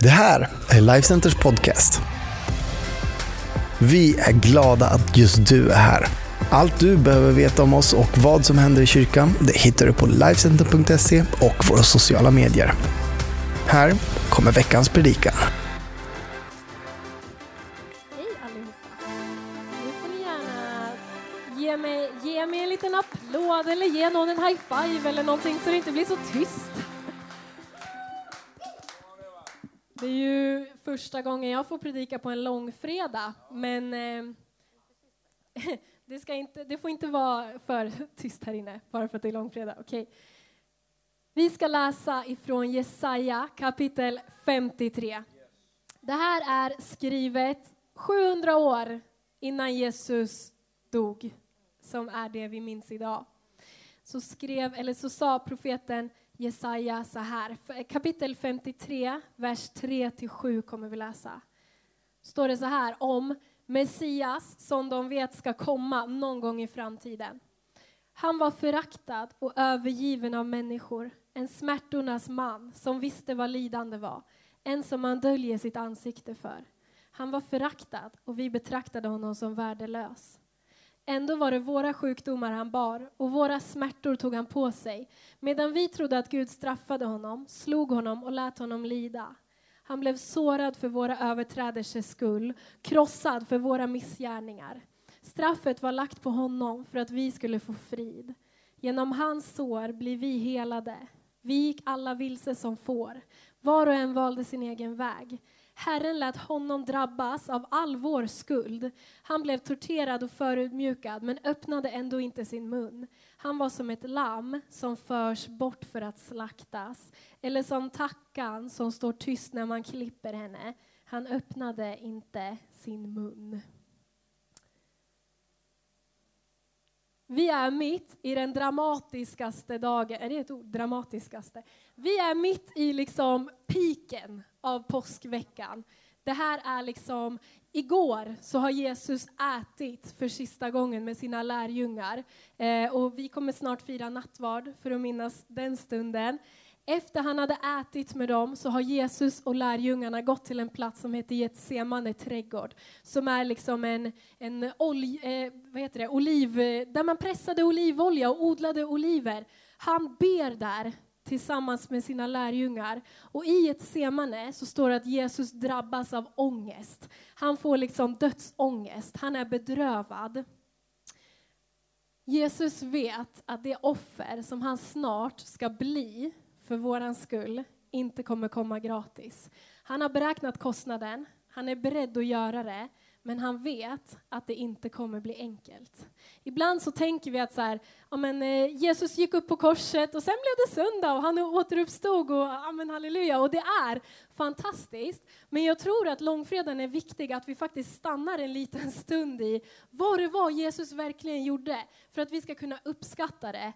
Det här är Lifecenters podcast. Vi är glada att just du är här. Allt du behöver veta om oss och vad som händer i kyrkan det hittar du på Lifecenter.se och våra sociala medier. Här kommer veckans predikan. Hej allihopa! Nu får ni gärna ge mig, ge mig en liten applåd eller ge någon en high five eller någonting så det inte blir så tyst. Det är ju första gången jag får predika på en långfredag, men eh, det, ska inte, det får inte vara för tyst här inne bara för att det är långfredag. Okay. Vi ska läsa ifrån Jesaja kapitel 53. Det här är skrivet 700 år innan Jesus dog, som är det vi minns idag. Så, skrev, eller så sa profeten Jesaja så här, kapitel 53, vers 3-7 kommer vi läsa. Står det så här om Messias som de vet ska komma någon gång i framtiden. Han var föraktad och övergiven av människor, en smärtornas man som visste vad lidande var, en som man döljer sitt ansikte för. Han var föraktad och vi betraktade honom som värdelös. Ändå var det våra sjukdomar han bar och våra smärtor tog han på sig. Medan vi trodde att Gud straffade honom, slog honom och lät honom lida. Han blev sårad för våra överträdelsers skull, krossad för våra missgärningar. Straffet var lagt på honom för att vi skulle få frid. Genom hans sår blir vi helade. Vi gick alla vilse som får. Var och en valde sin egen väg. Herren lät honom drabbas av all vår skuld. Han blev torterad och förödmjukad, men öppnade ändå inte sin mun. Han var som ett lamm som förs bort för att slaktas, eller som tackan som står tyst när man klipper henne. Han öppnade inte sin mun. Vi är mitt i den dramatiskaste dagen, är det ett ord? Dramatiskaste. Vi är mitt i liksom piken av påskveckan. Det här är liksom, igår så har Jesus ätit för sista gången med sina lärjungar. Eh, och vi kommer snart fira nattvard för att minnas den stunden. Efter han hade ätit med dem så har Jesus och lärjungarna gått till en plats som heter Getsemane trädgård. Som är liksom en, en olj, eh, vad heter det, oliv, eh, där man pressade olivolja och odlade oliver. Han ber där tillsammans med sina lärjungar. Och i ett semane så står det att Jesus drabbas av ångest. Han får liksom dödsångest, han är bedrövad. Jesus vet att det offer som han snart ska bli för våran skull inte kommer komma gratis. Han har beräknat kostnaden, han är beredd att göra det, men han vet att det inte kommer bli enkelt. Ibland så tänker vi att så här, ja, men, eh, Jesus gick upp på korset och sen blev det söndag och han återuppstod och amen, halleluja och det är fantastiskt. Men jag tror att långfredagen är viktig att vi faktiskt stannar en liten stund i vad det var Jesus verkligen gjorde. För att vi ska kunna uppskatta det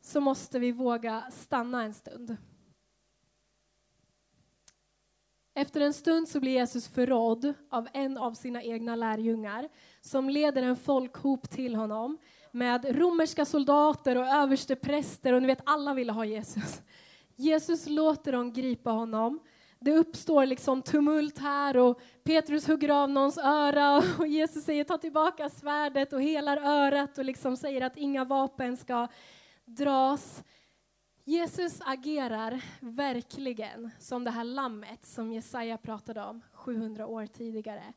så måste vi våga stanna en stund. Efter en stund så blir Jesus förrådd av en av sina egna lärjungar som leder en folkhop till honom med romerska soldater och överstepräster och ni vet alla ville ha Jesus. Jesus låter dem gripa honom. Det uppstår liksom tumult här och Petrus hugger av någons öra och Jesus säger ta tillbaka svärdet och helar örat och liksom säger att inga vapen ska dras. Jesus agerar verkligen som det här lammet som Jesaja pratade om 700 år tidigare.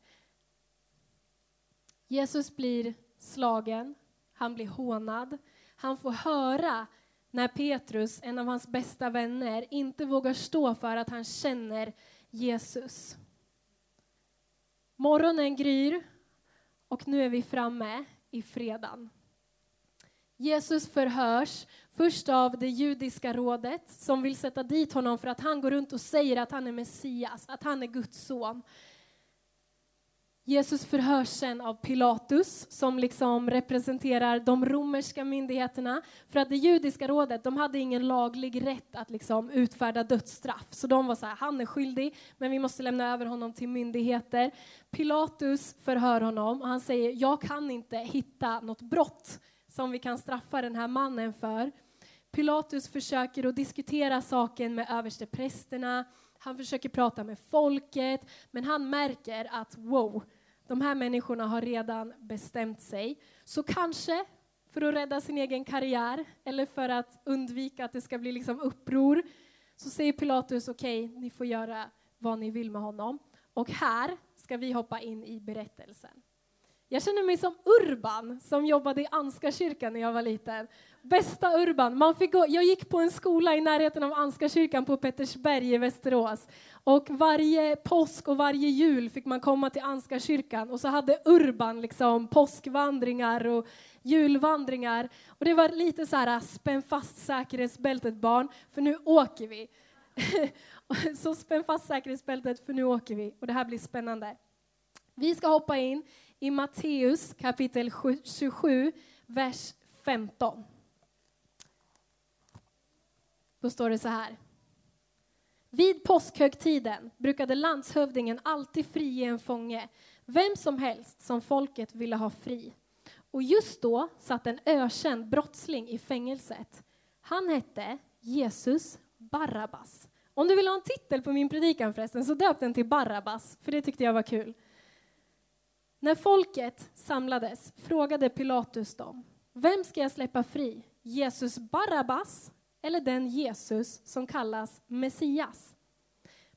Jesus blir slagen, han blir hånad. Han får höra när Petrus, en av hans bästa vänner, inte vågar stå för att han känner Jesus. Morgonen gryr och nu är vi framme i fredagen. Jesus förhörs först av det judiska rådet som vill sätta dit honom för att han går runt och säger att han är Messias, att han är Guds son. Jesus förhörs sen av Pilatus som liksom representerar de romerska myndigheterna. För att det judiska rådet de hade ingen laglig rätt att liksom utfärda dödsstraff. Så de var så här, han är skyldig men vi måste lämna över honom till myndigheter. Pilatus förhör honom och han säger, jag kan inte hitta något brott som vi kan straffa den här mannen för. Pilatus försöker att diskutera saken med översteprästerna, Han försöker prata med folket, men han märker att wow, de här människorna har redan bestämt sig. Så kanske för att rädda sin egen karriär eller för att undvika att det ska bli liksom uppror så säger Pilatus okej, okay, ni får göra vad ni vill med honom. Och här ska vi hoppa in i berättelsen. Jag känner mig som Urban som jobbade i Anska kyrkan när jag var liten. Bästa Urban. Man fick gå, jag gick på en skola i närheten av Anska kyrkan på Pettersberg i Västerås. Och varje påsk och varje jul fick man komma till Anska kyrkan och så hade Urban liksom påskvandringar och julvandringar. Och det var lite så här spänn fast säkerhetsbältet barn, för nu åker vi. så spänn fast säkerhetsbältet för nu åker vi och det här blir spännande. Vi ska hoppa in i Matteus kapitel 27, vers 15. Då står det så här. Vid påskhögtiden brukade landshövdingen alltid frige en fånge, vem som helst som folket ville ha fri. Och just då satt en ökänd brottsling i fängelset. Han hette Jesus Barabbas. Om du vill ha en titel på min predikan förresten, så döp den till Barabbas, för det tyckte jag var kul. När folket samlades frågade Pilatus dem, vem ska jag släppa fri? Jesus Barabbas eller den Jesus som kallas Messias?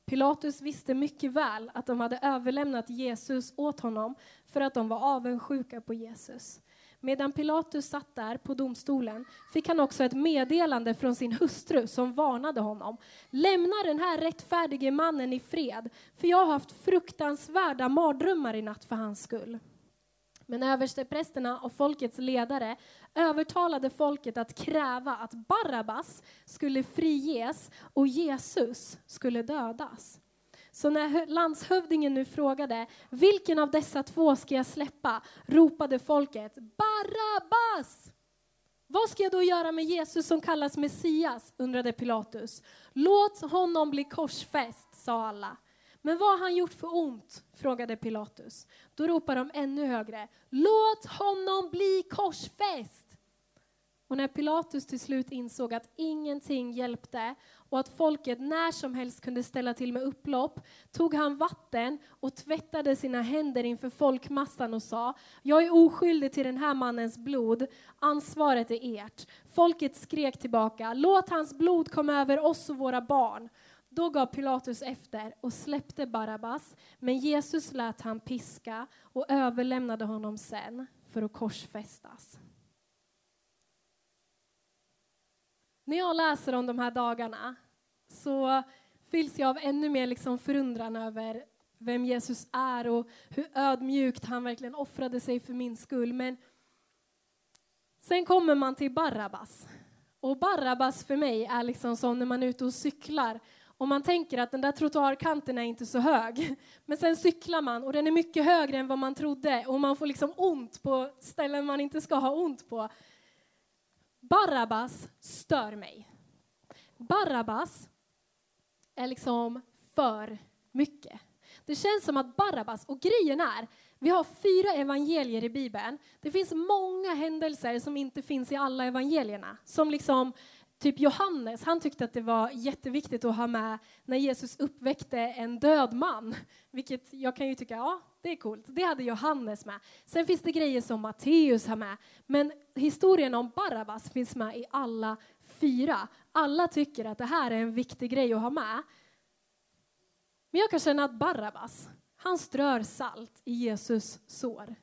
Pilatus visste mycket väl att de hade överlämnat Jesus åt honom för att de var avundsjuka på Jesus. Medan Pilatus satt där på domstolen fick han också ett meddelande från sin hustru som varnade honom. Lämna den här rättfärdige mannen i fred, för jag har haft fruktansvärda mardrömmar i natt för hans skull. Men översteprästerna och folkets ledare övertalade folket att kräva att Barabbas skulle friges och Jesus skulle dödas. Så när landshövdingen nu frågade vilken av dessa två ska jag släppa ropade folket Barabbas! Vad ska jag då göra med Jesus som kallas Messias? undrade Pilatus. Låt honom bli korsfäst, sa alla. Men vad har han gjort för ont? frågade Pilatus. Då ropade de ännu högre. Låt honom bli korsfäst! Och när Pilatus till slut insåg att ingenting hjälpte och att folket när som helst kunde ställa till med upplopp tog han vatten och tvättade sina händer inför folkmassan och sa Jag är oskyldig till den här mannens blod, ansvaret är ert. Folket skrek tillbaka Låt hans blod komma över oss och våra barn. Då gav Pilatus efter och släppte Barabbas, men Jesus lät han piska och överlämnade honom sen för att korsfästas. När jag läser om de här dagarna så fylls jag av ännu mer liksom förundran över vem Jesus är och hur ödmjukt han verkligen offrade sig för min skull. Men sen kommer man till Barabbas. Och Barabbas för mig är liksom som när man är ute och cyklar och man tänker att den där trottoarkanten är inte så hög. Men sen cyklar man och den är mycket högre än vad man trodde och man får liksom ont på ställen man inte ska ha ont på. Barabbas stör mig. Barabbas är liksom för mycket. Det känns som att Barabbas, och grejen är, vi har fyra evangelier i Bibeln. Det finns många händelser som inte finns i alla evangelierna. Som liksom Typ Johannes, han tyckte att det var jätteviktigt att ha med när Jesus uppväckte en död man. Vilket jag kan ju tycka, ja, det är coolt. Det hade Johannes med. Sen finns det grejer som Matteus har med. Men historien om Barabbas finns med i alla fyra. Alla tycker att det här är en viktig grej att ha med. Men jag kan känna att Barabbas, han strör salt i Jesus sår.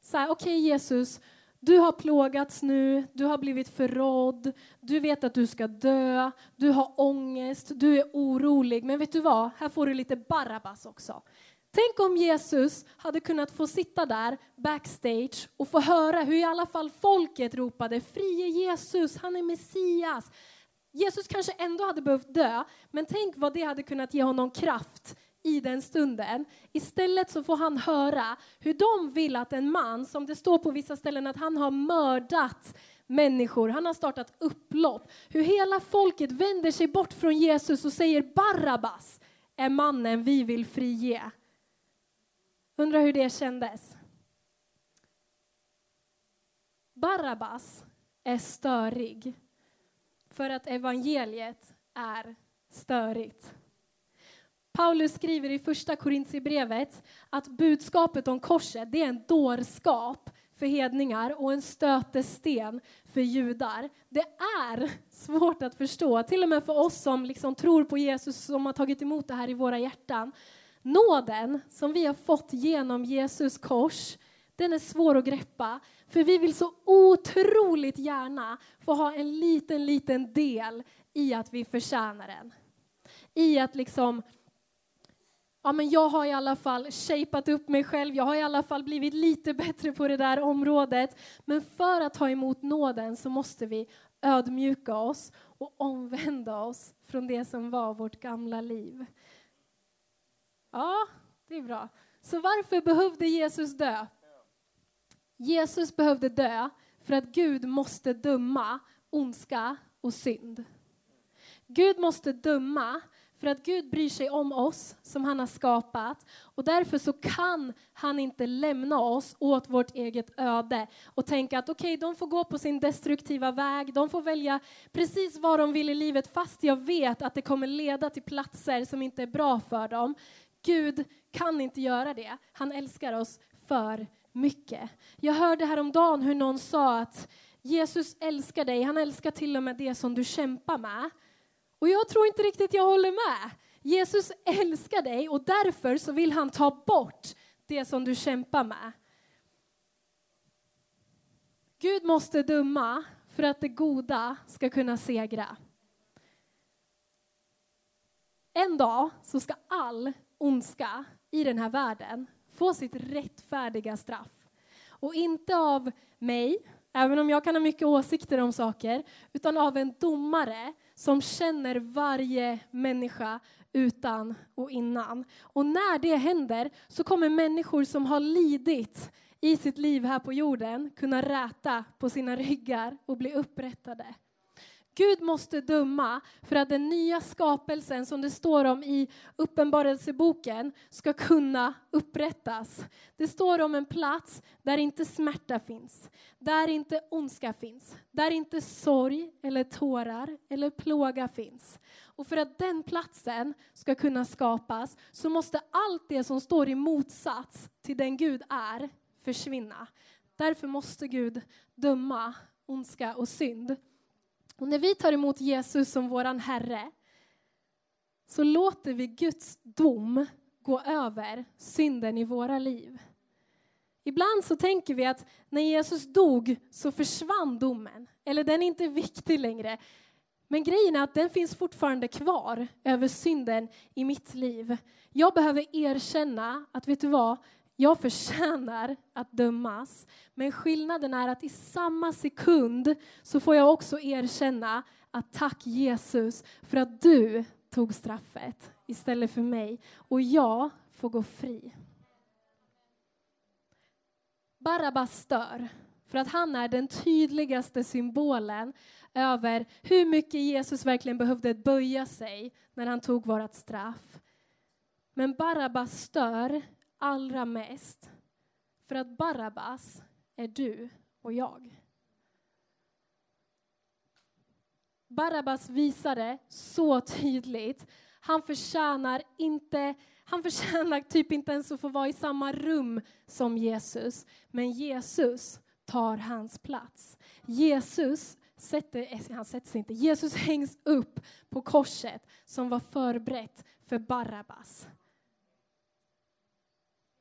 Så här, okej okay, Jesus, du har plågats nu, du har blivit förrådd, du vet att du ska dö, du har ångest, du är orolig. Men vet du vad? Här får du lite Barabbas också. Tänk om Jesus hade kunnat få sitta där backstage och få höra hur i alla fall folket ropade frie Jesus, han är Messias. Jesus kanske ändå hade behövt dö, men tänk vad det hade kunnat ge honom kraft i den stunden. Istället så får han höra hur de vill att en man, som det står på vissa ställen att han har mördat människor, han har startat upplopp, hur hela folket vänder sig bort från Jesus och säger Barabbas är mannen vi vill frige. Undrar hur det kändes? Barabbas är störig för att evangeliet är störigt. Paulus skriver i första Korintierbrevet att budskapet om korset det är en dårskap för hedningar och en stötesten för judar. Det är svårt att förstå, till och med för oss som liksom tror på Jesus som har tagit emot det här i våra hjärtan. Nåden som vi har fått genom Jesus kors, den är svår att greppa. För vi vill så otroligt gärna få ha en liten, liten del i att vi förtjänar den. I att liksom ja, men jag har i alla fall shapat upp mig själv, jag har i alla fall blivit lite bättre på det där området. Men för att ta emot nåden så måste vi ödmjuka oss och omvända oss från det som var vårt gamla liv. Ja, det är bra. Så varför behövde Jesus dö? Jesus behövde dö för att Gud måste döma ondska och synd. Gud måste döma för att Gud bryr sig om oss som han har skapat och därför så kan han inte lämna oss åt vårt eget öde och tänka att okej, okay, de får gå på sin destruktiva väg, de får välja precis vad de vill i livet fast jag vet att det kommer leda till platser som inte är bra för dem. Gud kan inte göra det. Han älskar oss för mycket. Jag hörde häromdagen hur någon sa att Jesus älskar dig, han älskar till och med det som du kämpar med. Och jag tror inte riktigt jag håller med. Jesus älskar dig och därför så vill han ta bort det som du kämpar med. Gud måste döma för att det goda ska kunna segra. En dag så ska all ondska i den här världen få sitt rättfärdiga straff. Och inte av mig, även om jag kan ha mycket åsikter om saker, utan av en domare som känner varje människa utan och innan. Och när det händer så kommer människor som har lidit i sitt liv här på jorden kunna räta på sina ryggar och bli upprättade. Gud måste döma för att den nya skapelsen som det står om i Uppenbarelseboken ska kunna upprättas. Det står om en plats där inte smärta finns, där inte ondska finns, där inte sorg eller tårar eller plåga finns. Och för att den platsen ska kunna skapas så måste allt det som står i motsats till den Gud är försvinna. Därför måste Gud döma ondska och synd. Och när vi tar emot Jesus som våran Herre så låter vi Guds dom gå över synden i våra liv. Ibland så tänker vi att när Jesus dog så försvann domen, eller den är inte viktig längre. Men grejen är att den finns fortfarande kvar över synden i mitt liv. Jag behöver erkänna att, vet du vad, jag förtjänar att dömas. Men skillnaden är att i samma sekund så får jag också erkänna att tack Jesus för att du tog straffet istället för mig och jag får gå fri. Barabbas stör för att han är den tydligaste symbolen över hur mycket Jesus verkligen behövde böja sig när han tog vårt straff. Men Barabbas stör allra mest för att Barabbas är du och jag. Barabbas visade så tydligt. Han förtjänar, inte, han förtjänar typ inte ens att få vara i samma rum som Jesus. Men Jesus tar hans plats. Jesus sätter, han sätter sig inte, Jesus hängs upp på korset som var förberett för Barabbas.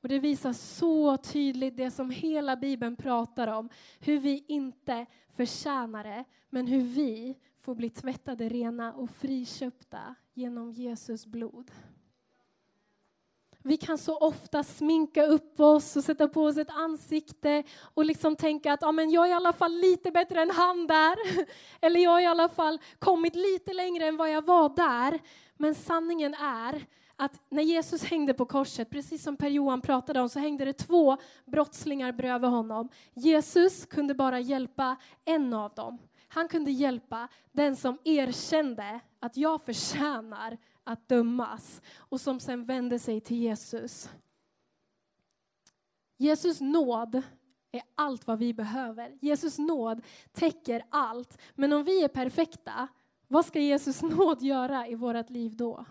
Och Det visar så tydligt det som hela Bibeln pratar om. Hur vi inte förtjänar det, men hur vi får bli tvättade rena och friköpta genom Jesus blod. Vi kan så ofta sminka upp oss och sätta på oss ett ansikte och liksom tänka att ja, men jag är i alla fall lite bättre än han där. Eller jag har i alla fall kommit lite längre än vad jag var där. Men sanningen är att när Jesus hängde på korset, precis som Per-Johan pratade om, så hängde det två brottslingar bredvid honom. Jesus kunde bara hjälpa en av dem. Han kunde hjälpa den som erkände att jag förtjänar att dömas och som sen vände sig till Jesus. Jesus nåd är allt vad vi behöver. Jesus nåd täcker allt. Men om vi är perfekta, vad ska Jesus nåd göra i vårt liv då?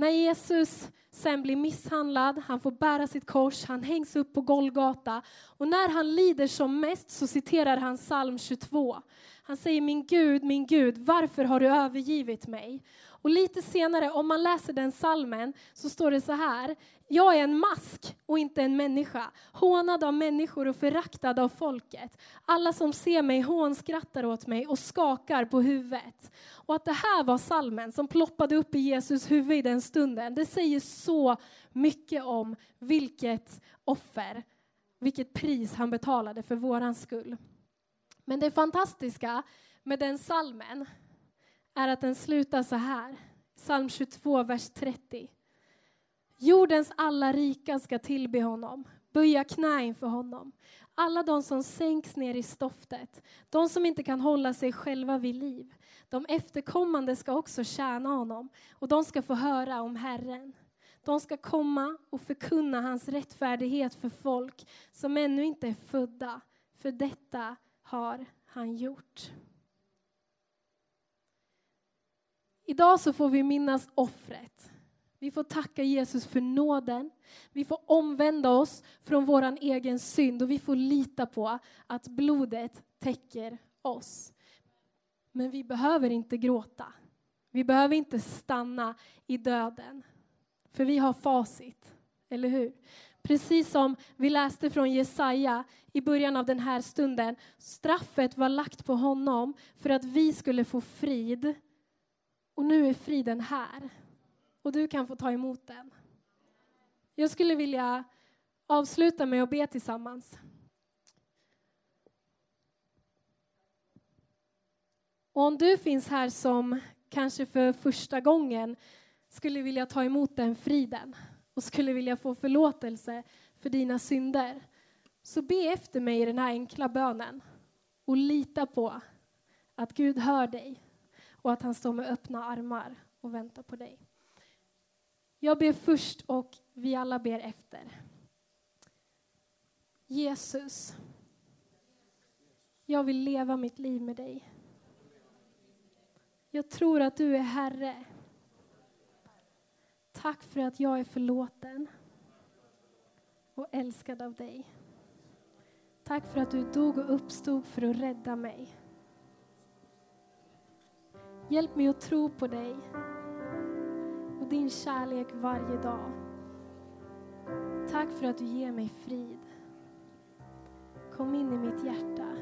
När Jesus sen blir misshandlad, han får bära sitt kors, han hängs upp på Golgata. Och när han lider som mest så citerar han psalm 22. Han säger min Gud, min Gud, varför har du övergivit mig? Och lite senare, om man läser den salmen, så står det så här. Jag är en mask och inte en människa, hånad av människor och föraktad av folket. Alla som ser mig hånskrattar åt mig och skakar på huvudet. Och att det här var salmen som ploppade upp i Jesus huvud i den stunden, det säger så mycket om vilket offer, vilket pris han betalade för våran skull. Men det fantastiska med den salmen är att den slutar så här. Psalm 22, vers 30. Jordens alla rika ska tillbe honom, böja knä inför honom. Alla de som sänks ner i stoftet, de som inte kan hålla sig själva vid liv. De efterkommande ska också tjäna honom och de ska få höra om Herren. De ska komma och förkunna hans rättfärdighet för folk som ännu inte är födda, för detta har han gjort. Idag så får vi minnas offret. Vi får tacka Jesus för nåden. Vi får omvända oss från vår egen synd och vi får lita på att blodet täcker oss. Men vi behöver inte gråta. Vi behöver inte stanna i döden. För vi har facit, eller hur? Precis som vi läste från Jesaja i början av den här stunden. Straffet var lagt på honom för att vi skulle få frid och nu är friden här. Och du kan få ta emot den. Jag skulle vilja avsluta med att be tillsammans. Och om du finns här som kanske för första gången skulle vilja ta emot den friden och skulle vilja få förlåtelse för dina synder så be efter mig i den här enkla bönen och lita på att Gud hör dig och att han står med öppna armar och väntar på dig. Jag ber först och vi alla ber efter. Jesus, jag vill leva mitt liv med dig. Jag tror att du är Herre. Tack för att jag är förlåten och älskad av dig. Tack för att du dog och uppstod för att rädda mig. Hjälp mig att tro på dig och din kärlek varje dag. Tack för att du ger mig frid. Kom in i mitt hjärta.